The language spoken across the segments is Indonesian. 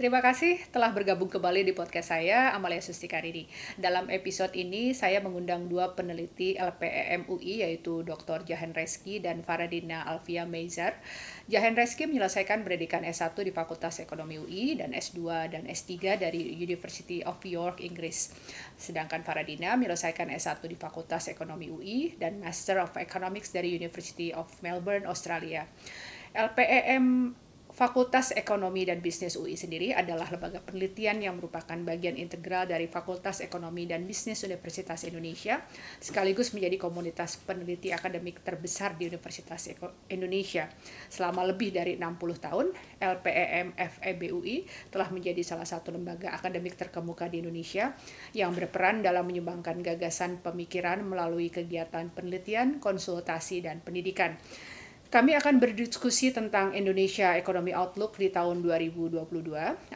Terima kasih telah bergabung kembali di podcast saya, Amalia Sustikarini. Dalam episode ini, saya mengundang dua peneliti LPEM UI, yaitu Dr. Jahan Reski dan Faradina Alfia Meizar. Jahan Reski menyelesaikan pendidikan S1 di Fakultas Ekonomi UI dan S2 dan S3 dari University of York, Inggris. Sedangkan Faradina menyelesaikan S1 di Fakultas Ekonomi UI dan Master of Economics dari University of Melbourne, Australia. LPEM Fakultas Ekonomi dan Bisnis UI sendiri adalah lembaga penelitian yang merupakan bagian integral dari Fakultas Ekonomi dan Bisnis Universitas Indonesia, sekaligus menjadi komunitas peneliti akademik terbesar di Universitas Indonesia. Selama lebih dari 60 tahun, LPEM FEB UI telah menjadi salah satu lembaga akademik terkemuka di Indonesia yang berperan dalam menyumbangkan gagasan pemikiran melalui kegiatan penelitian, konsultasi, dan pendidikan. Kami akan berdiskusi tentang Indonesia Economy Outlook di tahun 2022.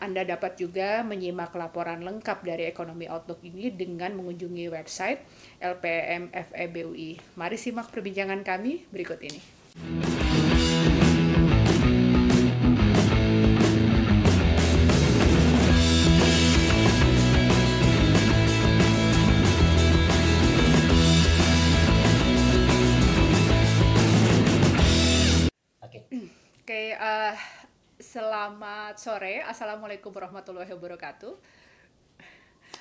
Anda dapat juga menyimak laporan lengkap dari Economy Outlook ini dengan mengunjungi website LPM FEBUI. Mari simak perbincangan kami berikut ini. Oke, uh, selamat sore. Assalamualaikum warahmatullahi wabarakatuh.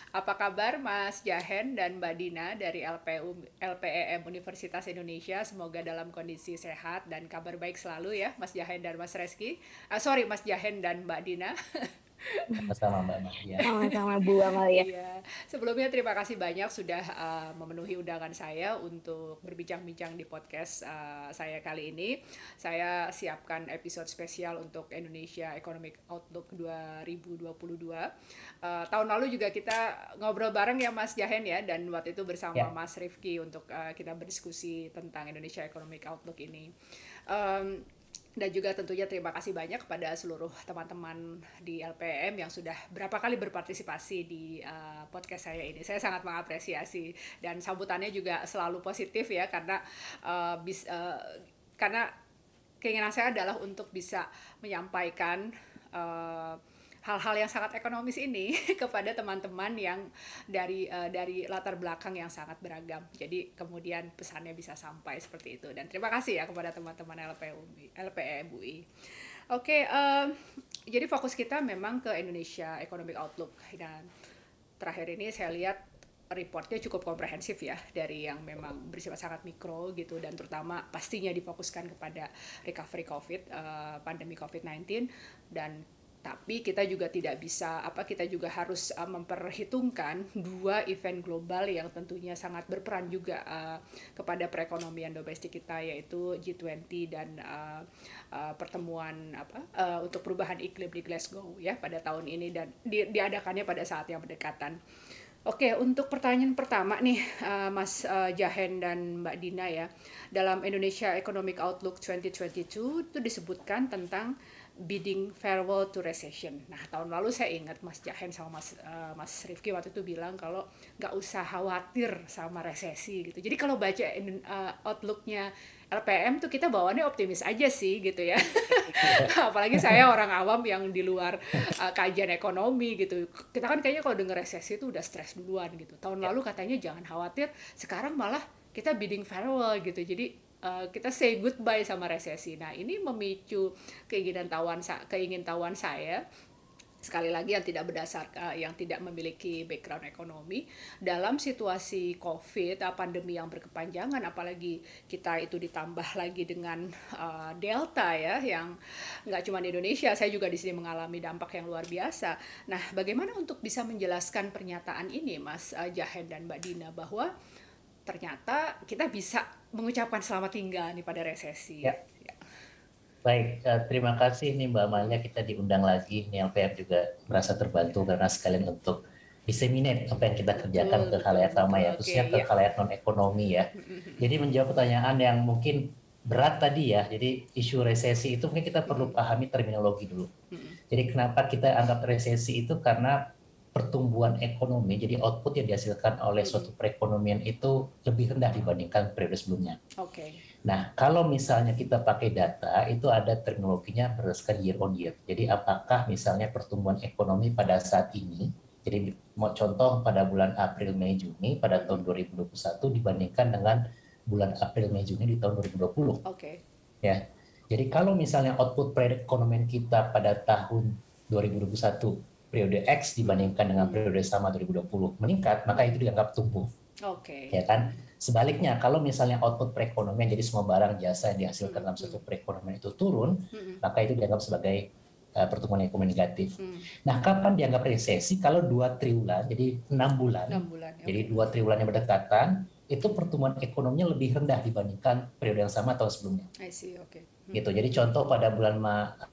Apa kabar Mas Jahen dan Mbak Dina dari LPU, LPEM Universitas Indonesia? Semoga dalam kondisi sehat dan kabar baik selalu ya Mas Jahen dan Mas Reski. Uh, sorry Mas Jahen dan Mbak Dina. Sama-sama Mbak Maria. Sama-sama Bu Amalia. Iya. Sebelumnya terima kasih banyak sudah uh, memenuhi undangan saya untuk berbincang-bincang di podcast uh, saya kali ini. Saya siapkan episode spesial untuk Indonesia Economic Outlook 2022. Uh, tahun lalu juga kita ngobrol bareng ya Mas Jahen ya dan waktu itu bersama ya. Mas Rifki untuk uh, kita berdiskusi tentang Indonesia Economic Outlook ini. Um, dan juga tentunya terima kasih banyak kepada seluruh teman-teman di LPM yang sudah berapa kali berpartisipasi di uh, podcast saya ini. Saya sangat mengapresiasi dan sambutannya juga selalu positif ya karena uh, bis, uh, karena keinginan saya adalah untuk bisa menyampaikan uh, hal-hal yang sangat ekonomis ini kepada teman-teman yang dari uh, dari latar belakang yang sangat beragam. Jadi kemudian pesannya bisa sampai seperti itu. Dan terima kasih ya kepada teman-teman LPUI, LPEMUI. Oke, okay, uh, jadi fokus kita memang ke Indonesia Economic Outlook dan terakhir ini saya lihat reportnya cukup komprehensif ya dari yang memang bersifat sangat mikro gitu dan terutama pastinya difokuskan kepada recovery COVID, uh, pandemi COVID-19 dan tapi kita juga tidak bisa apa kita juga harus uh, memperhitungkan dua event global yang tentunya sangat berperan juga uh, kepada perekonomian domestik kita yaitu G20 dan uh, uh, pertemuan apa uh, untuk perubahan iklim di Glasgow ya pada tahun ini dan di, diadakannya pada saat yang berdekatan. Oke, untuk pertanyaan pertama nih, Mas uh, Jahen dan Mbak Dina ya, dalam Indonesia Economic Outlook 2022 itu disebutkan tentang bidding farewell to recession. Nah tahun lalu saya ingat Mas Jahen sama Mas uh, Mas Rifki waktu itu bilang kalau nggak usah khawatir sama resesi gitu. Jadi kalau baca uh, outlooknya LPM tuh kita bawaannya optimis aja sih gitu ya. Apalagi saya orang awam yang di luar uh, kajian ekonomi gitu. Kita kan kayaknya kalau denger resesi itu udah stres duluan gitu. Tahun ya. lalu katanya jangan khawatir, sekarang malah kita bidding farewell gitu. Jadi uh, kita say goodbye sama resesi. Nah, ini memicu keinginan tawan keingin tawan saya sekali lagi yang tidak berdasar uh, yang tidak memiliki background ekonomi dalam situasi covid uh, pandemi yang berkepanjangan apalagi kita itu ditambah lagi dengan delta ya yang nggak cuma di Indonesia saya juga di sini mengalami dampak yang luar biasa nah bagaimana untuk bisa menjelaskan pernyataan ini Mas uh, Jahen dan Mbak Dina bahwa ternyata kita bisa mengucapkan selamat tinggal nih pada resesi. Ya. ya. Baik, uh, terima kasih nih Mbak Amalia kita diundang lagi. Nih LPR juga merasa terbantu karena sekalian untuk disseminate apa yang kita kerjakan betul, ke halayak ramai ya, khususnya okay, ke iya. non ekonomi ya. Jadi menjawab pertanyaan yang mungkin berat tadi ya. Jadi isu resesi itu mungkin kita perlu pahami terminologi dulu. Jadi kenapa kita anggap resesi itu karena pertumbuhan ekonomi, jadi output yang dihasilkan oleh suatu perekonomian itu lebih rendah dibandingkan periode sebelumnya. Oke. Okay. Nah, kalau misalnya kita pakai data, itu ada terminologinya berdasarkan year on year. Jadi apakah misalnya pertumbuhan ekonomi pada saat ini, jadi mau contoh pada bulan April, Mei, Juni pada tahun 2021 dibandingkan dengan bulan April, Mei, Juni di tahun 2020. Oke. Okay. Ya. Jadi kalau misalnya output perekonomian kita pada tahun 2021 periode X dibandingkan dengan periode sama 2020 meningkat, maka itu dianggap tumbuh. Oke. Okay. Ya kan? Sebaliknya, kalau misalnya output perekonomian jadi semua barang jasa yang dihasilkan dalam satu hmm. perekonomian itu turun, hmm. maka itu dianggap sebagai uh, pertumbuhan ekonomi negatif. Hmm. Nah, kapan dianggap resesi? Kalau dua triwulan, jadi enam bulan, 6 bulan okay. jadi dua triwulan yang berdekatan, itu pertumbuhan ekonominya lebih rendah dibandingkan periode yang sama tahun sebelumnya. I see, oke. Okay. Hmm. Gitu. Jadi contoh pada bulan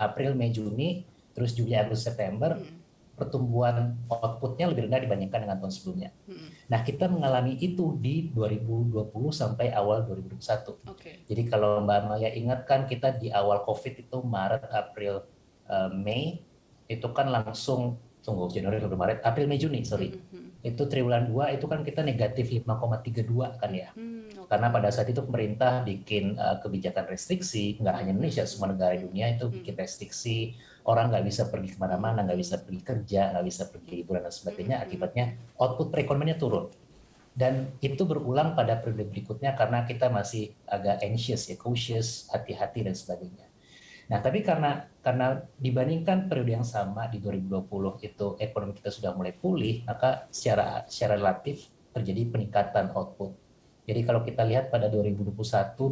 April, Mei, Juni, terus Juli, Agustus, September, hmm pertumbuhan outputnya lebih rendah dibandingkan dengan tahun sebelumnya. Hmm. Nah, kita mengalami itu di 2020 sampai awal 2021. Okay. Jadi kalau Mbak Maya ingatkan kita di awal COVID itu Maret, April, uh, Mei itu kan langsung tunggu Januari, Februari, Maret, April, Mei, Juni, sorry. Hmm. hmm. Itu triwulan 2 itu kan kita negatif 5,32 kan ya. Hmm, okay. Karena pada saat itu pemerintah bikin uh, kebijakan restriksi, nggak hanya Indonesia, semua negara dunia itu bikin hmm. restriksi orang nggak bisa pergi ke mana-mana, nggak bisa pergi kerja, nggak bisa pergi liburan dan sebagainya, akibatnya output perekonomiannya turun. Dan itu berulang pada periode berikutnya karena kita masih agak anxious ya, cautious, hati-hati dan sebagainya. Nah, tapi karena karena dibandingkan periode yang sama di 2020 itu ekonomi kita sudah mulai pulih, maka secara secara relatif terjadi peningkatan output. Jadi kalau kita lihat pada 2021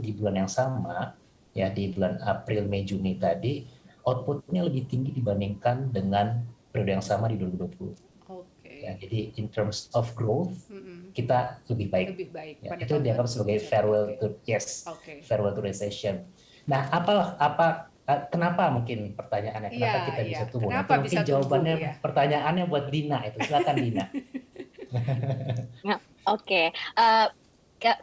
di bulan yang sama, ya di bulan April, Mei, Juni tadi, outputnya lebih tinggi dibandingkan dengan periode yang sama di 2020. Okay. Ya, jadi in terms of growth mm-hmm. kita lebih baik. Lebih baik. Ya, itu dianggap sebagai farewell okay. to yes, okay. farewell to recession. Nah, apa apa kenapa mungkin pertanyaannya kenapa yeah, kita yeah. bisa tumbuh? Kenapa mungkin bisa jawabannya tumbuh, ya? pertanyaannya buat Dina itu. Silakan Dina. Nah, oke. Okay. Uh,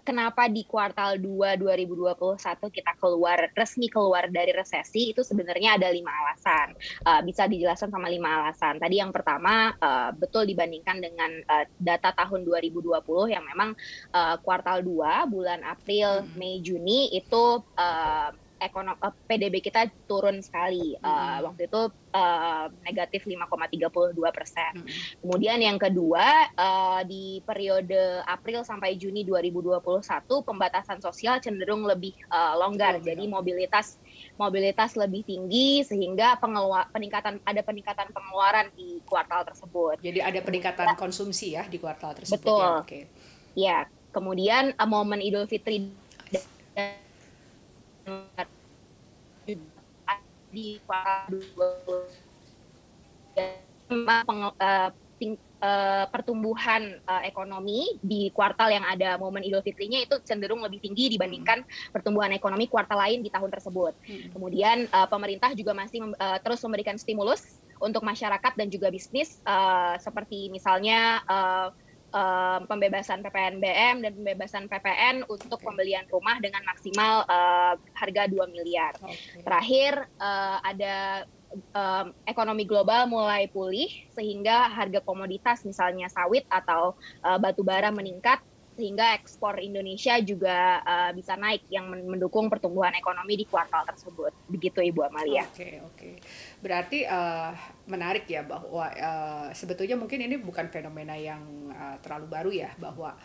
kenapa di kuartal 2 2021 kita keluar resmi keluar dari resesi itu sebenarnya ada lima alasan uh, bisa dijelaskan sama lima alasan tadi yang pertama uh, betul dibandingkan dengan uh, data tahun 2020 yang memang uh, kuartal 2 bulan April hmm. Mei Juni itu uh, ekonomi uh, PDB kita turun sekali uh, waktu itu uh, negatif 5,32 persen. Hmm. Kemudian yang kedua uh, di periode April sampai Juni 2021 pembatasan sosial cenderung lebih uh, longgar, hmm. jadi mobilitas mobilitas lebih tinggi sehingga pengelua peningkatan ada peningkatan pengeluaran di kuartal tersebut. Jadi ada peningkatan ya. konsumsi ya di kuartal tersebut. Betul. Ya, okay. ya. kemudian momen Idul Fitri di kuartal uh, uh, pertumbuhan uh, ekonomi di kuartal yang ada momen Idul Fitrinya itu cenderung lebih tinggi dibandingkan hmm. pertumbuhan ekonomi kuartal lain di tahun tersebut. Hmm. Kemudian uh, pemerintah juga masih uh, terus memberikan stimulus untuk masyarakat dan juga bisnis uh, seperti misalnya uh, um, pembebasan PPNBM dan pembebasan PPN untuk okay. pembelian rumah dengan maksimal uh, harga 2 miliar. Okay. Terakhir uh, ada um, ekonomi global mulai pulih sehingga harga komoditas misalnya sawit atau uh, batu bara meningkat sehingga ekspor Indonesia juga uh, bisa naik yang mendukung pertumbuhan ekonomi di kuartal tersebut. Begitu Ibu Amalia. Oke, okay, oke. Okay. Berarti uh, menarik ya bahwa uh, sebetulnya mungkin ini bukan fenomena yang uh, terlalu baru ya bahwa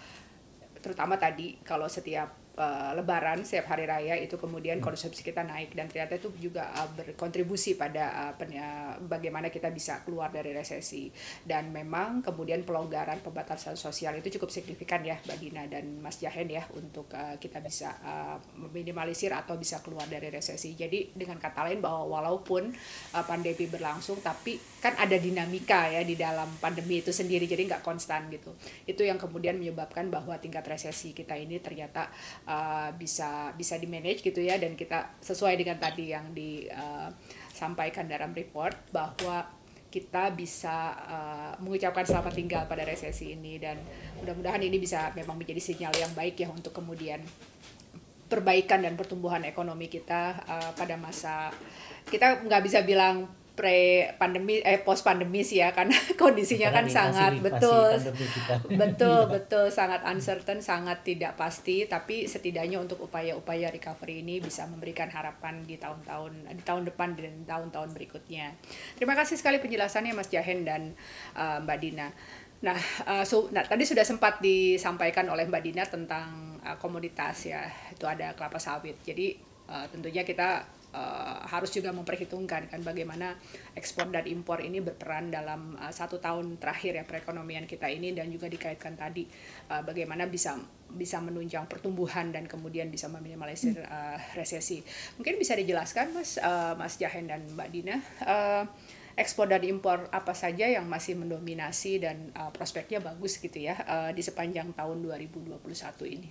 terutama tadi kalau setiap uh, Lebaran setiap hari raya itu kemudian hmm. konsumsi kita naik dan ternyata itu juga uh, berkontribusi pada uh, pen, uh, bagaimana kita bisa keluar dari resesi dan memang kemudian pelonggaran pembatasan sosial itu cukup signifikan ya Mbak Dina dan Mas Jahen ya untuk uh, kita bisa uh, meminimalisir atau bisa keluar dari resesi jadi dengan kata lain bahwa walaupun uh, pandemi berlangsung tapi kan ada dinamika ya di dalam pandemi itu sendiri jadi nggak konstan gitu. Itu yang kemudian menyebabkan bahwa tingkat resesi kita ini ternyata uh, bisa bisa di manage gitu ya. Dan kita sesuai dengan tadi yang disampaikan uh, dalam report bahwa kita bisa uh, mengucapkan selamat tinggal pada resesi ini. Dan mudah-mudahan ini bisa memang menjadi sinyal yang baik ya untuk kemudian perbaikan dan pertumbuhan ekonomi kita uh, pada masa kita nggak bisa bilang pre pandemi eh post pandemi sih ya karena kondisinya kan sangat masih, betul. masih betul iya. betul sangat uncertain sangat tidak pasti tapi setidaknya untuk upaya-upaya recovery ini bisa memberikan harapan di tahun-tahun di tahun depan dan tahun-tahun berikutnya. Terima kasih sekali penjelasannya Mas Jahen dan uh, Mbak Dina. Nah uh, so, nah tadi sudah sempat disampaikan oleh Mbak Dina tentang uh, komoditas ya itu ada kelapa sawit. Jadi uh, tentunya kita uh, harus juga memperhitungkan kan bagaimana ekspor dan impor ini berperan dalam uh, satu tahun terakhir ya perekonomian kita ini dan juga dikaitkan tadi uh, bagaimana bisa bisa menunjang pertumbuhan dan kemudian bisa meminimalisir uh, resesi. Mungkin bisa dijelaskan Mas uh, Mas Jahen dan Mbak Dina uh, ekspor dan impor apa saja yang masih mendominasi dan uh, prospeknya bagus gitu ya uh, di sepanjang tahun 2021 ini.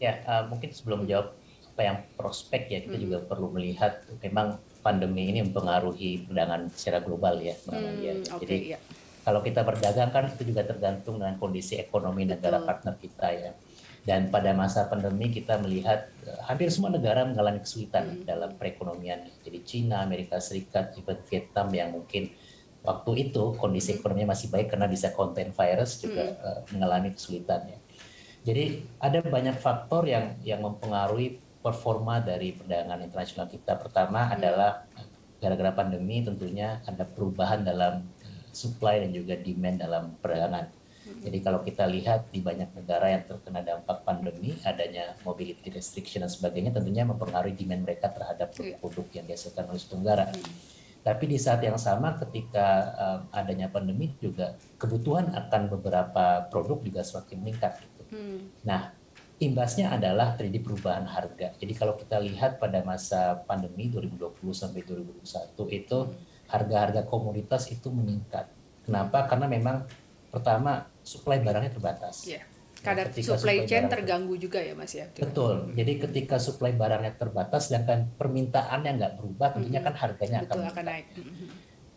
Ya, uh, mungkin sebelum jawab apa yang prospek ya kita hmm. juga perlu melihat memang pandemi ini mempengaruhi perdagangan secara global ya hmm, ya. Okay, Jadi ya. kalau kita berdagang kan itu juga tergantung dengan kondisi ekonomi Betul. negara partner kita ya. Dan pada masa pandemi kita melihat uh, hampir semua negara mengalami kesulitan hmm. dalam perekonomian. Jadi Cina, Amerika Serikat, juga Vietnam yang mungkin waktu itu kondisi hmm. ekonominya masih baik karena bisa contain virus juga hmm. uh, mengalami kesulitan ya. Jadi ada banyak faktor yang yang mempengaruhi performa dari perdagangan internasional kita. Pertama hmm. adalah gara-gara pandemi tentunya ada perubahan dalam supply dan juga demand dalam perdagangan. Hmm. Jadi kalau kita lihat di banyak negara yang terkena dampak pandemi, adanya mobility restriction dan sebagainya tentunya mempengaruhi demand mereka terhadap iya. produk-produk yang dihasilkan oleh Tenggara. Hmm. Tapi di saat yang sama ketika um, adanya pandemi juga kebutuhan akan beberapa produk juga semakin meningkat. Gitu. Hmm. Nah, imbasnya adalah terjadi perubahan harga. Jadi kalau kita lihat pada masa pandemi 2020 sampai 2021 itu harga-harga komoditas itu meningkat. Kenapa? Karena memang pertama supply barangnya terbatas. Yeah. Kadar ya, supply, supply chain terganggu juga ya Mas ya. Betul. Jadi ketika supply barangnya terbatas sedangkan permintaannya nggak berubah, tentunya kan harganya Betul, akan, akan naik.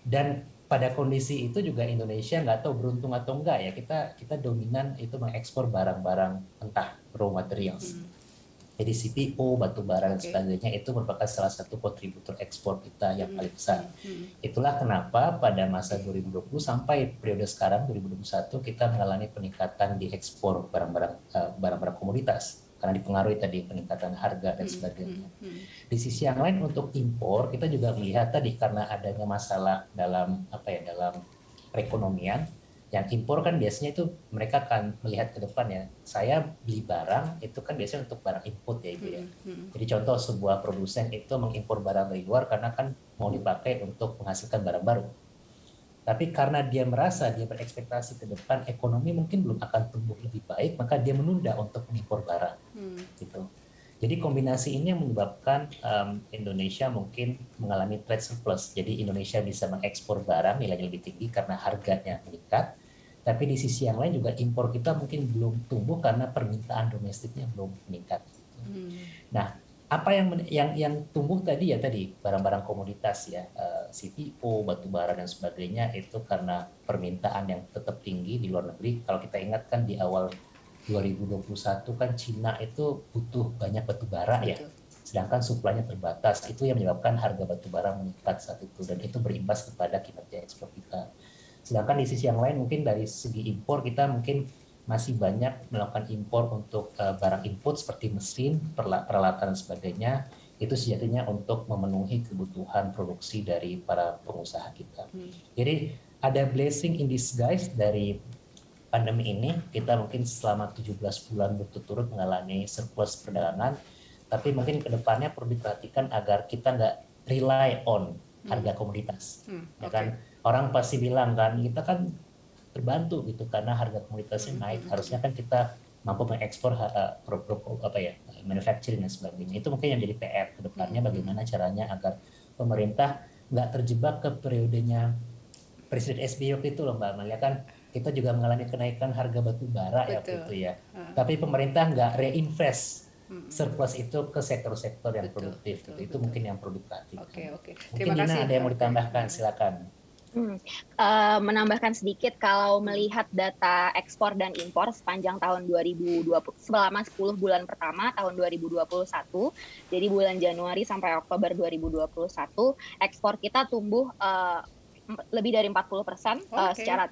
Dan pada kondisi itu juga Indonesia nggak tahu beruntung atau enggak ya kita kita dominan itu mengekspor barang-barang entah raw materials. Hmm. Jadi CPO, batu bara okay. dan sebagainya itu merupakan salah satu kontributor ekspor kita yang hmm. paling besar. Hmm. Itulah kenapa pada masa 2020 sampai periode sekarang 2021 kita mengalami peningkatan di ekspor barang-barang uh, barang-barang komoditas karena dipengaruhi tadi peningkatan harga dan hmm, sebagainya. Hmm, hmm. Di sisi yang lain untuk impor kita juga melihat tadi karena adanya masalah dalam apa ya dalam perekonomian yang impor kan biasanya itu mereka akan melihat ke depan ya saya beli barang itu kan biasanya untuk barang input ya ibu ya jadi contoh sebuah produsen itu mengimpor barang dari luar karena kan mau dipakai untuk menghasilkan barang baru tapi karena dia merasa dia berekspektasi ke depan ekonomi mungkin belum akan tumbuh lebih baik, maka dia menunda untuk mengimpor barang. Hmm. Gitu. Jadi kombinasi ini yang menyebabkan um, Indonesia mungkin mengalami trade surplus. Jadi Indonesia bisa mengekspor barang nilainya lebih tinggi karena harganya meningkat. Tapi di sisi yang lain juga impor kita mungkin belum tumbuh karena permintaan domestiknya belum meningkat. Hmm. Nah, apa yang yang yang tumbuh tadi ya tadi barang-barang komoditas ya uh, eh, CPO, batu bara dan sebagainya itu karena permintaan yang tetap tinggi di luar negeri. Kalau kita ingat kan di awal 2021 kan Cina itu butuh banyak batu bara ya. Sedangkan suplainya terbatas. Itu yang menyebabkan harga batu bara meningkat saat itu dan itu berimbas kepada kinerja ekspor kita. Sedangkan di sisi yang lain mungkin dari segi impor kita mungkin masih banyak melakukan impor untuk uh, barang input seperti mesin, peralatan dan sebagainya itu sejatinya untuk memenuhi kebutuhan produksi dari para pengusaha kita. Hmm. Jadi ada blessing in disguise dari pandemi ini. Kita mungkin selama 17 bulan berturut-turut mengalami surplus perdagangan, tapi mungkin ke depannya perlu diperhatikan agar kita nggak rely on harga hmm. komoditas. Hmm. Ya kan orang pasti bilang kan kita kan terbantu gitu karena harga komoditasnya naik harusnya kan kita mampu mengekspor produk apa ya manufacturing dan sebagainya itu mungkin yang jadi PR ke depannya bagaimana caranya agar pemerintah nggak terjebak ke periodenya Presiden SBY waktu itu loh Mbak Amalia kan kita juga mengalami kenaikan harga batu bara ya waktu itu ya uh. tapi pemerintah nggak reinvest surplus itu ke sektor-sektor yang betul, produktif betul, itu betul. mungkin yang perlu diperhatikan. Oke oke. Terima mungkin kasih. Dina ada yang mau ditambahkan silakan. Hmm. Uh, menambahkan sedikit kalau melihat data ekspor dan impor sepanjang tahun 2020 selama 10 bulan pertama tahun 2021 jadi bulan Januari sampai Oktober 2021 ekspor kita tumbuh uh, lebih dari 40 persen okay. uh, secara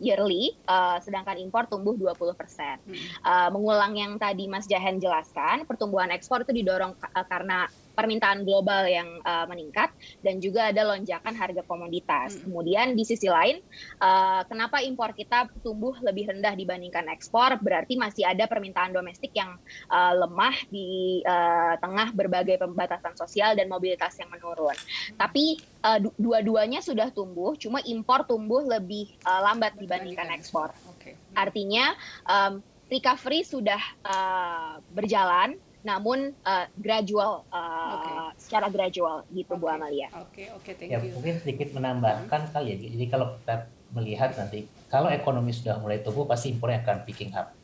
yearly, uh, sedangkan impor tumbuh 20 persen. Hmm. Uh, mengulang yang tadi Mas Jahen jelaskan, pertumbuhan ekspor itu didorong uh, karena permintaan global yang uh, meningkat dan juga ada lonjakan harga komoditas. Hmm. Kemudian di sisi lain, uh, kenapa impor kita tumbuh lebih rendah dibandingkan ekspor? Berarti masih ada permintaan domestik yang uh, lemah di uh, tengah berbagai pembatasan sosial dan mobilitas yang menurun. Hmm. Tapi uh, dua-duanya sudah tumbuh, cuma impor tumbuh lebih uh, lambat dibandingkan ekspor. Okay. Artinya um, recovery sudah uh, berjalan namun uh, gradual uh, okay. secara gradual gitu okay. Bu Amalia. Oke okay, oke okay, thank ya, you. Mungkin sedikit menambahkan hmm. kali ya. Jadi kalau kita melihat nanti kalau ekonomi sudah mulai tumbuh pasti impornya akan picking up.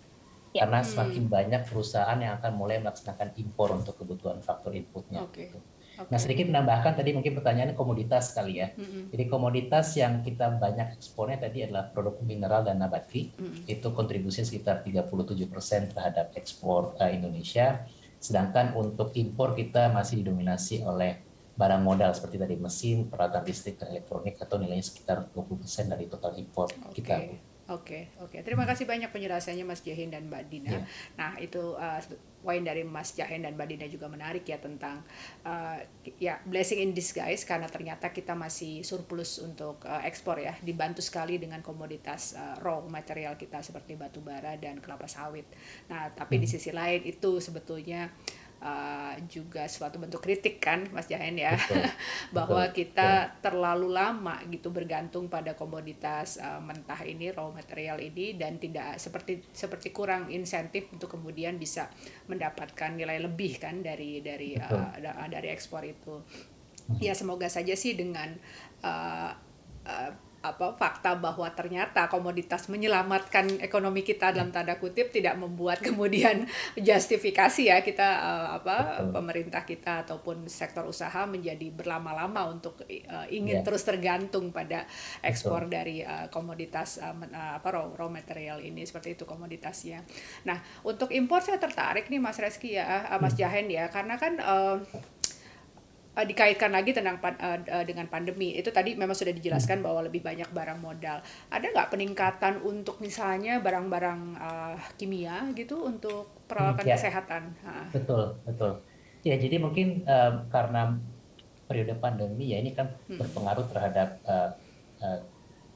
Ya. Karena hmm. semakin banyak perusahaan yang akan mulai melaksanakan impor untuk kebutuhan faktor inputnya. Okay. Gitu. Okay. Nah sedikit menambahkan tadi mungkin pertanyaannya komoditas kali ya. Mm-hmm. Jadi komoditas yang kita banyak ekspornya tadi adalah produk mineral dan nabati. Mm-hmm. Itu kontribusi sekitar 37% terhadap ekspor uh, Indonesia. Sedangkan untuk impor kita masih didominasi oleh barang modal seperti tadi mesin, peralatan listrik dan elektronik atau nilainya sekitar 20% dari total impor okay. kita. Oke, okay, oke. Okay. Terima kasih banyak penjelasannya Mas Jahin dan Mbak Dina. Yeah. Nah, itu uh, poin dari Mas Jahin dan Mbak Dina juga menarik ya tentang uh, ya blessing in disguise karena ternyata kita masih surplus untuk uh, ekspor ya, dibantu sekali dengan komoditas uh, raw material kita seperti batu bara dan kelapa sawit. Nah, tapi hmm. di sisi lain itu sebetulnya uh, juga suatu bentuk kritik kan Mas Jahen ya. Betul, bahwa betul, kita betul. terlalu lama gitu bergantung pada komoditas uh, mentah ini raw material ini dan tidak seperti seperti kurang insentif untuk kemudian bisa mendapatkan nilai lebih kan dari dari uh, dari ekspor itu. Ya semoga saja sih dengan uh, uh, apa fakta bahwa ternyata komoditas menyelamatkan ekonomi kita dalam tanda kutip tidak membuat kemudian justifikasi ya kita uh, apa Betul. pemerintah kita ataupun sektor usaha menjadi berlama-lama untuk uh, ingin yeah. terus tergantung pada ekspor Betul. dari uh, komoditas uh, apa raw, raw material ini seperti itu komoditasnya. Nah, untuk impor saya tertarik nih Mas Reski ya, uh, Mas hmm. Jahen ya karena kan uh, uh, dikaitkan lagi tentang uh, uh, dengan pandemi itu tadi memang sudah dijelaskan bahwa lebih banyak barang modal. Ada nggak peningkatan untuk misalnya barang-barang uh, kimia gitu untuk peralatan hmm, ya. kesehatan? Ha. Betul betul. Ya jadi mungkin uh, karena periode pandemi ya ini kan hmm. berpengaruh terhadap uh, uh,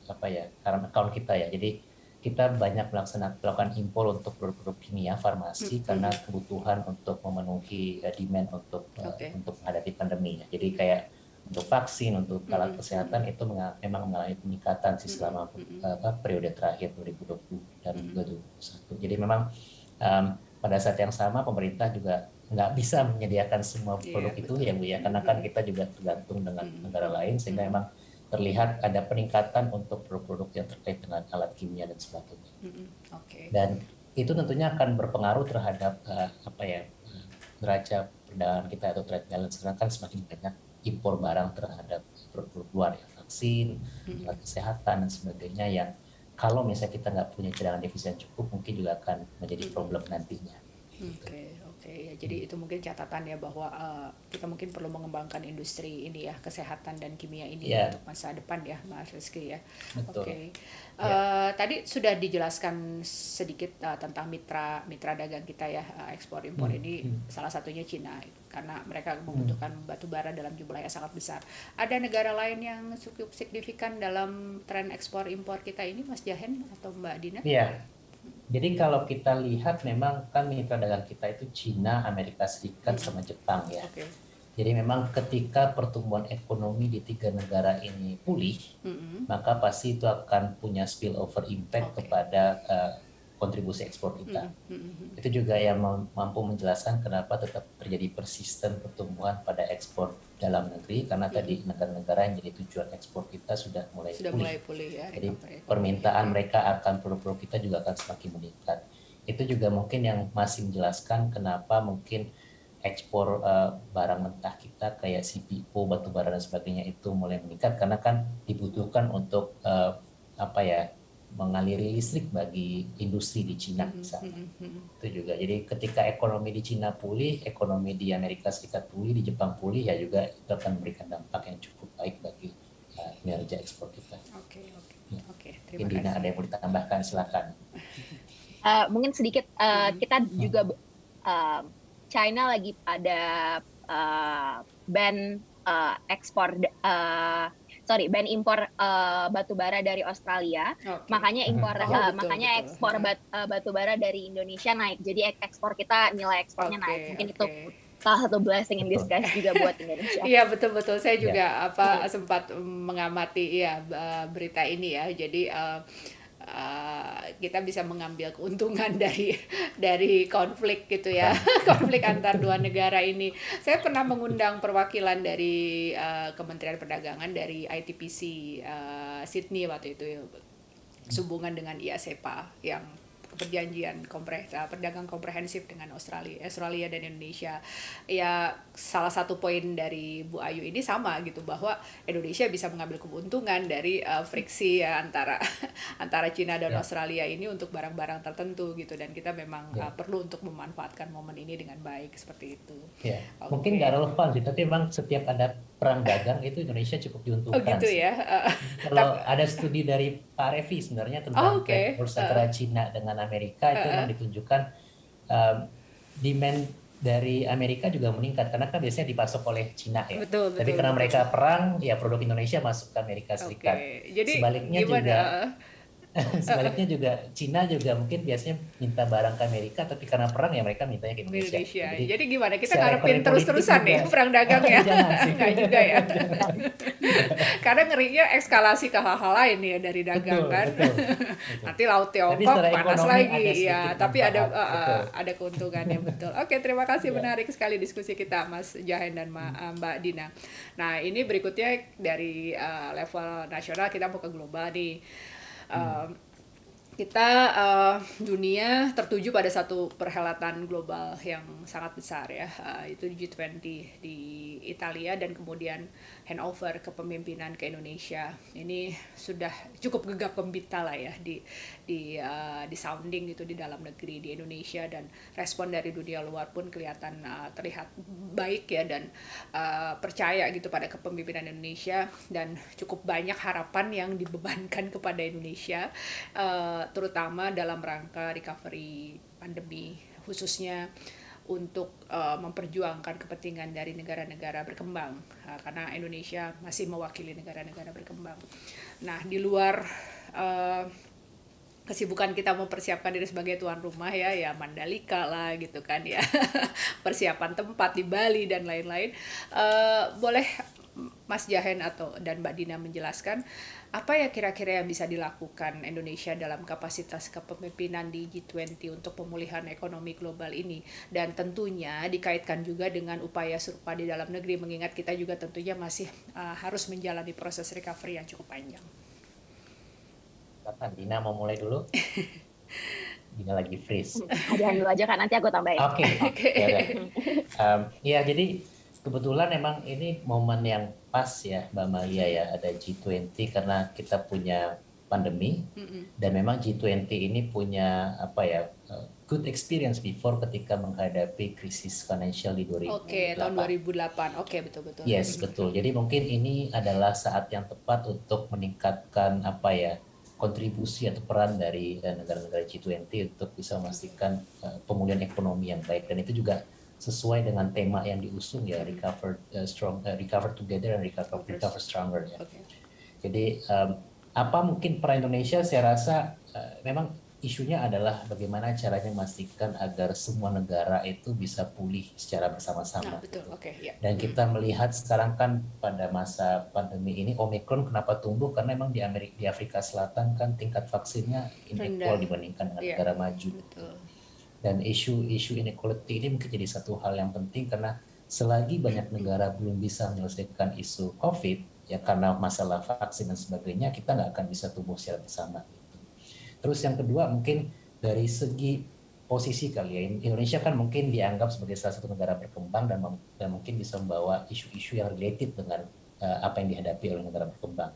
apa ya karena account kita ya. Jadi kita banyak melaksanakan melakukan impor untuk produk-produk kimia farmasi -hmm. karena kebutuhan untuk memenuhi uh, demand untuk okay. uh, untuk menghadapi pandemi. Jadi kayak untuk vaksin untuk alat -hmm. kesehatan itu memang mengalami peningkatan sih selama -hmm. uh, periode terakhir 2020 dan -hmm. 2021. Jadi memang um, pada saat yang sama pemerintah juga nggak bisa menyediakan semua iya, produk yeah, itu betul. ya bu ya karena kan kita juga tergantung dengan negara lain sehingga memang terlihat ada peningkatan untuk produk-produk yang terkait dengan alat kimia dan sebagainya. Mm-hmm. Okay. Dan itu tentunya akan berpengaruh terhadap uh, apa ya neraca perdagangan kita atau trade balance karena kan semakin banyak impor barang terhadap produk luar ya vaksin, mm-hmm. alat kesehatan dan sebagainya yang kalau misalnya kita nggak punya cadangan devisa yang cukup mungkin juga akan menjadi problem nantinya. Oke. Okay ya. Jadi itu mungkin catatan ya bahwa uh, kita mungkin perlu mengembangkan industri ini ya kesehatan dan kimia ini yeah. untuk masa depan ya Mas Rizky ya. Oke. Okay. Uh, yeah. Tadi sudah dijelaskan sedikit uh, tentang mitra mitra dagang kita ya uh, ekspor impor hmm. ini hmm. salah satunya Cina karena mereka hmm. membutuhkan hmm. batu bara dalam jumlah yang sangat besar. Ada negara lain yang cukup signifikan dalam tren ekspor impor kita ini Mas Jahen atau Mbak Dina? Iya. Yeah jadi kalau kita lihat memang kan mitra dagang kita itu Cina, Amerika Serikat hmm. sama Jepang ya. Okay. Jadi memang ketika pertumbuhan ekonomi di tiga negara ini pulih, mm-hmm. maka pasti itu akan punya spillover impact okay. kepada uh, kontribusi ekspor kita. Mm-hmm. Itu juga yang mampu menjelaskan kenapa tetap terjadi persisten pertumbuhan pada ekspor dalam negeri karena mm-hmm. tadi negara-negara yang jadi tujuan ekspor kita sudah mulai sudah pulih. mulai pulih ya. Jadi permintaan mm-hmm. mereka akan produk-produk kita juga akan semakin meningkat. Itu juga mungkin yang masih menjelaskan kenapa mungkin ekspor uh, barang mentah kita kayak CPO, batu bara dan sebagainya itu mulai meningkat karena kan dibutuhkan untuk uh, apa ya mengaliri listrik bagi industri di Cina mm-hmm, misalnya. Mm-hmm. Itu juga. Jadi ketika ekonomi di Cina pulih, ekonomi di Amerika Serikat pulih, di Jepang pulih ya juga itu akan memberikan dampak yang cukup baik bagi uh, kinerja ekspor kita. Oke, okay, oke. Okay. Ya. Oke, okay, terima kasih. ada yang mau ditambahkan silakan. Uh, mungkin sedikit uh, kita juga uh, China lagi ada uh, ban uh, ekspor uh, sorry ban impor uh, batu bara dari Australia okay. makanya impor oh, uh, betul, makanya betul. ekspor bat, uh, batu bara dari Indonesia naik jadi ekspor kita nilai ekspornya okay, naik mungkin okay. itu salah satu blessing in disguise juga buat Indonesia. Iya betul betul saya juga yeah. apa sempat mengamati ya berita ini ya jadi uh, uh, kita bisa mengambil keuntungan dari dari konflik gitu ya. Konflik antar dua negara ini. Saya pernah mengundang perwakilan dari uh, Kementerian Perdagangan dari ITPC uh, eh, Sydney waktu itu sehubungan dengan IASEPA yang perjanjian kompreh perdagang komprehensif dengan Australia, Australia dan Indonesia. Ya salah satu poin dari Bu Ayu ini sama gitu bahwa Indonesia bisa mengambil keuntungan dari uh, friksi ya antara antara Cina dan yeah. Australia ini untuk barang-barang tertentu gitu dan kita memang yeah. uh, perlu untuk memanfaatkan momen ini dengan baik seperti itu. Yeah. Okay. Mungkin nggak relevan sih, tapi memang setiap ada perang dagang itu Indonesia cukup diuntungkan. Oh gitu ya. Uh, Kalau ada studi dari Pak Revi sebenarnya tentang oh, okay. uh, Cina dengan Amerika itu memang ditunjukkan um, demand dari Amerika juga meningkat karena kan biasanya dipasok oleh Cina ya. Betul, betul, Tapi karena betul. mereka perang, ya produk Indonesia masuk ke Amerika Serikat. Okay. Jadi sebaliknya gimana? juga Sebaliknya juga Cina juga mungkin biasanya minta barang ke Amerika tapi karena perang ya mereka mintanya ke Indonesia. Indonesia. Jadi, Jadi gimana kita ngarepin terus-terusan nih perang dagang ya? Enggak juga ya. karena ngerinya eskalasi ke hal-hal lain ya dari dagang betul, kan. Betul, betul. Nanti laut Tiongkok panas lagi ya, tapi ada uh, ada keuntungannya betul. Oke, terima kasih ya. menarik sekali diskusi kita Mas Jahen dan hmm. Mbak Dina. Nah, ini berikutnya dari uh, level nasional kita mau ke global nih uh, kita uh, dunia tertuju pada satu perhelatan global yang sangat besar ya. Uh, itu G20 di Italia dan kemudian handover kepemimpinan ke Indonesia. Ini sudah cukup gegap gempita lah ya di di uh, di sounding itu di dalam negeri di Indonesia dan respon dari dunia luar pun kelihatan uh, terlihat baik ya dan uh, percaya gitu pada kepemimpinan Indonesia dan cukup banyak harapan yang dibebankan kepada Indonesia uh, terutama dalam rangka recovery pandemi khususnya untuk uh, memperjuangkan kepentingan dari negara-negara berkembang uh, karena Indonesia masih mewakili negara-negara berkembang. Nah di luar uh, kesibukan kita mempersiapkan diri sebagai tuan rumah ya ya Mandalika lah gitu kan ya persiapan tempat di Bali dan lain-lain uh, boleh Mas Jahen atau dan Mbak Dina menjelaskan apa ya kira-kira yang bisa dilakukan Indonesia dalam kapasitas kepemimpinan di G20 untuk pemulihan ekonomi global ini dan tentunya dikaitkan juga dengan upaya serupa di dalam negeri mengingat kita juga tentunya masih uh, harus menjalani proses recovery yang cukup panjang. Kapan Dina mau mulai dulu? Dina lagi freeze. Ada dulu aja kan nanti aku tambahin. Oke. Okay. okay. ya, um, ya jadi kebetulan emang ini momen yang pas ya Mbak Malia ya ada G20 karena kita punya pandemi mm -hmm. dan memang G20 ini punya apa ya uh, good experience before ketika menghadapi krisis financial di 2008. Oke, okay, tahun 2008. Oke, okay, betul betul. Yes, betul. Jadi mungkin ini adalah saat yang tepat untuk meningkatkan apa ya kontribusi atau peran dari eh, negara-negara G20 untuk bisa memastikan uh, pemulihan ekonomi yang baik dan itu juga sesuai dengan tema yang diusung ya recover uh, strong uh, recover together and recover recover stronger ya. Okay. Jadi um, apa mungkin peran Indonesia saya rasa uh, memang isunya adalah bagaimana caranya memastikan agar semua negara itu bisa pulih secara bersama-sama. Nah, betul. Okay, yeah. Dan kita melihat sekarang kan pada masa pandemi ini Omicron kenapa tumbuh karena memang di Amerika di Afrika Selatan kan tingkat vaksinnya inequal dibandingkan dengan yeah. negara maju. Betul dan isu-isu inequality ini mungkin jadi satu hal yang penting karena selagi banyak negara belum bisa menyelesaikan isu COVID ya karena masalah vaksin dan sebagainya kita nggak akan bisa tumbuh secara bersama. Terus yang kedua mungkin dari segi posisi kali ya. Indonesia kan mungkin dianggap sebagai salah satu negara berkembang dan, mungkin bisa membawa isu-isu yang related dengan uh, apa yang dihadapi oleh negara berkembang.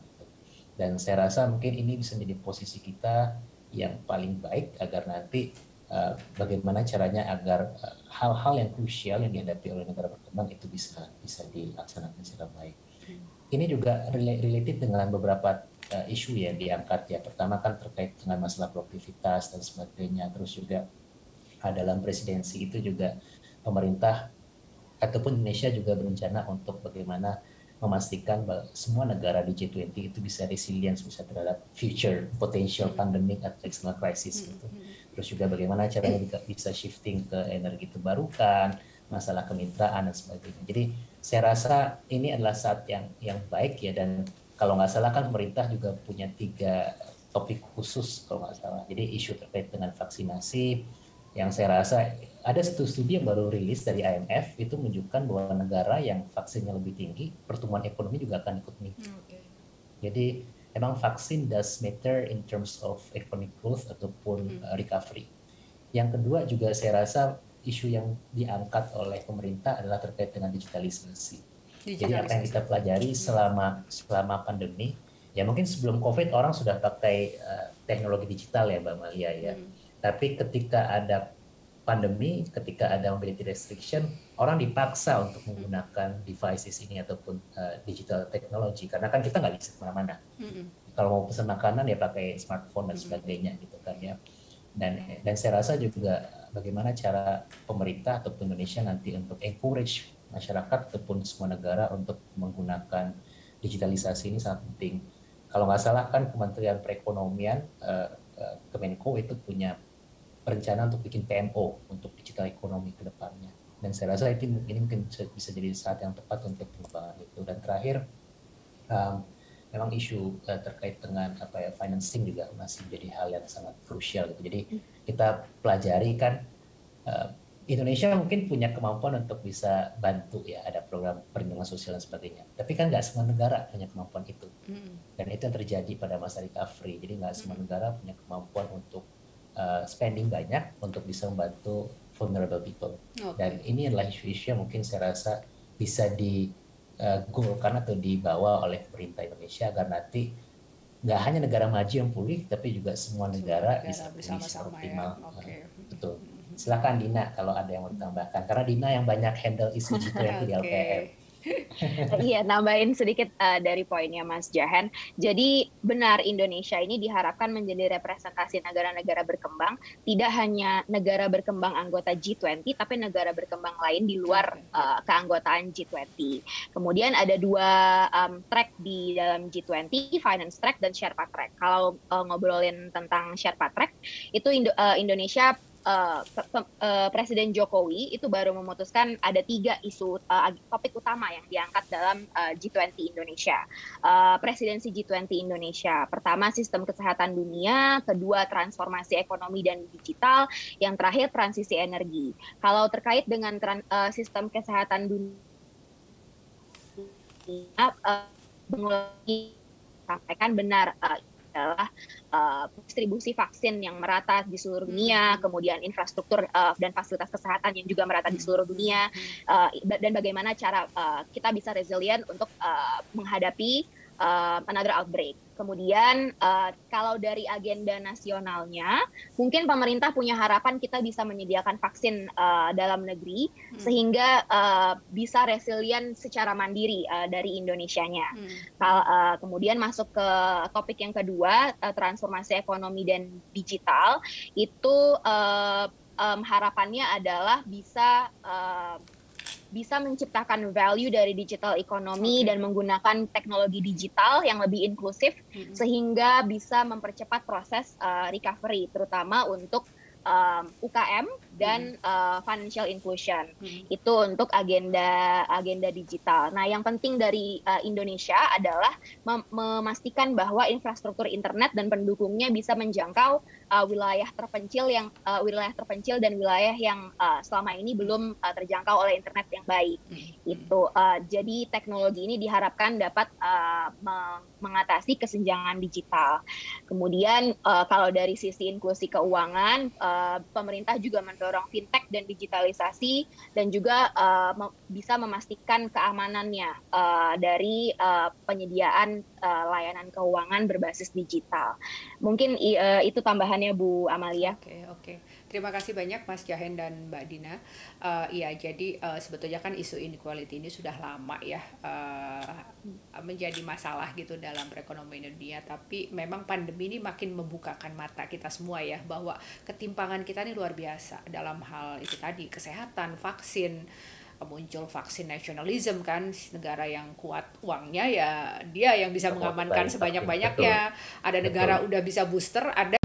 Dan saya rasa mungkin ini bisa menjadi posisi kita yang paling baik agar nanti uh, bagaimana caranya agar hal-hal uh, yang krusial yang dihadapi oleh negara berkembang itu bisa bisa dilaksanakan secara baik. Hmm. Ini juga related dengan beberapa uh, isu yang diangkat ya. Pertama kan terkait dengan masalah produktivitas dan sebagainya. Terus juga dalam presidensi itu juga pemerintah ataupun Indonesia juga berencana untuk bagaimana memastikan bahwa semua negara di G20 itu bisa resilient bisa terhadap future potential pandemic atau external crisis gitu. Terus juga bagaimana caranya bisa shifting ke energi terbarukan, masalah kemitraan dan sebagainya. Jadi saya rasa ini adalah saat yang yang baik ya dan kalau nggak salah kan pemerintah juga punya tiga topik khusus kalau nggak salah. Jadi isu terkait dengan vaksinasi, yang saya rasa ada satu studi yang baru rilis dari IMF itu menunjukkan bahwa negara yang vaksinnya lebih tinggi pertumbuhan ekonomi juga akan ikut meningkat. Okay. Jadi emang vaksin does matter in terms of economic growth ataupun hmm. uh, recovery. Yang kedua juga saya rasa isu yang diangkat oleh pemerintah adalah terkait dengan digitalisasi. digitalisasi. Jadi apa yang kita pelajari hmm. selama selama pandemi, ya mungkin sebelum COVID orang sudah pakai uh, teknologi digital ya Mbak Malia ya. Hmm tapi ketika ada pandemi, ketika ada mobility restriction, orang dipaksa untuk menggunakan devices ini ataupun uh, digital technology karena kan kita nggak bisa ke mana-mana. Mm-hmm. Kalau mau pesan makanan ya pakai smartphone dan sebagainya gitu kan ya. Dan dan saya rasa juga bagaimana cara pemerintah ataupun Indonesia nanti untuk encourage masyarakat ataupun semua negara untuk menggunakan digitalisasi ini sangat penting. Kalau nggak salah kan Kementerian Perekonomian uh, uh, Kemenko itu punya rencana untuk bikin PMO untuk digital ekonomi ke depannya. Dan saya rasa itu ini mungkin bisa jadi saat yang tepat untuk pengembangan itu. Dan terakhir, um, memang isu uh, terkait dengan apa ya financing juga masih menjadi hal yang sangat krusial gitu. Jadi kita pelajari kan uh, Indonesia mungkin punya kemampuan untuk bisa bantu ya ada program perlindungan sosial dan sebagainya. Tapi kan nggak semua negara punya kemampuan itu. Dan itu yang terjadi pada masa recovery. Jadi nggak semua negara punya kemampuan untuk uh, spending banyak untuk bisa membantu vulnerable people. Okay. Dan ini adalah isu-isu yang mungkin saya rasa bisa di uh, atau dibawa oleh pemerintah Indonesia agar nanti nggak hanya negara maju yang pulih, tapi juga semua negara, negara bisa pulih secara optimal. Ya. Okay. Betul. Silakan Dina kalau ada yang mau ditambahkan, karena Dina yang banyak handle isu G20 okay. di LPM. Iya, nambahin sedikit uh, dari poinnya Mas Jahan. Jadi benar Indonesia ini diharapkan menjadi representasi negara-negara berkembang, tidak hanya negara berkembang anggota G20, tapi negara berkembang lain di luar uh, keanggotaan G20. Kemudian ada dua um, track di dalam G20, finance track dan Sherpa track. Kalau uh, ngobrolin tentang Sherpa track, itu Indo uh, Indonesia uh, uh, Presiden Jokowi itu baru memutuskan ada tiga isu uh, topik utama yang diangkat dalam uh, G20 Indonesia. Uh, presidensi G20 Indonesia. Pertama sistem kesehatan dunia, kedua transformasi ekonomi dan digital, yang terakhir transisi energi. Kalau terkait dengan uh, sistem kesehatan dunia uh, sampaikan benar uh, adalah uh, distribusi vaksin yang merata di seluruh dunia, hmm. kemudian infrastruktur uh, dan fasilitas kesehatan yang juga merata di hmm. seluruh dunia, uh, dan bagaimana cara uh, kita bisa resilient untuk uh, menghadapi uh, another outbreak. Kemudian uh, kalau dari agenda nasionalnya, mungkin pemerintah punya harapan kita bisa menyediakan vaksin uh, dalam negeri hmm. sehingga uh, bisa resilient secara mandiri uh, dari Indonesianya. Hmm. Kal uh, kemudian masuk ke topik yang kedua, uh, transformasi ekonomi dan digital itu uh, um, harapannya adalah bisa uh, bisa menciptakan value dari digital economy okay. dan menggunakan teknologi digital yang lebih inklusif mm -hmm. sehingga bisa mempercepat proses uh, recovery terutama untuk um, UKM dan hmm. uh, financial inclusion hmm. itu untuk agenda agenda digital. Nah, yang penting dari uh, Indonesia adalah mem memastikan bahwa infrastruktur internet dan pendukungnya bisa menjangkau uh, wilayah terpencil yang uh, wilayah terpencil dan wilayah yang uh, selama ini belum uh, terjangkau oleh internet yang baik. Hmm. Itu uh, jadi teknologi ini diharapkan dapat uh, mengatasi kesenjangan digital. Kemudian uh, kalau dari sisi inklusi keuangan uh, pemerintah juga mendorong fintech dan digitalisasi dan juga uh, bisa memastikan keamanannya uh, dari uh, penyediaan uh, layanan keuangan berbasis digital. Mungkin uh, itu tambahannya Bu Amalia. Oke, okay, oke. Okay. Terima kasih banyak Mas Jahen dan Mbak Dina. Uh, iya, jadi uh, sebetulnya kan isu inequality ini sudah lama ya uh, menjadi masalah gitu dalam perekonomian dunia. Tapi memang pandemi ini makin membukakan mata kita semua ya bahwa ketimpangan kita ini luar biasa dalam hal itu tadi kesehatan, vaksin muncul vaksin nasionalisme kan negara yang kuat uangnya ya dia yang bisa mengamankan sebanyak-banyaknya ada negara udah bisa booster ada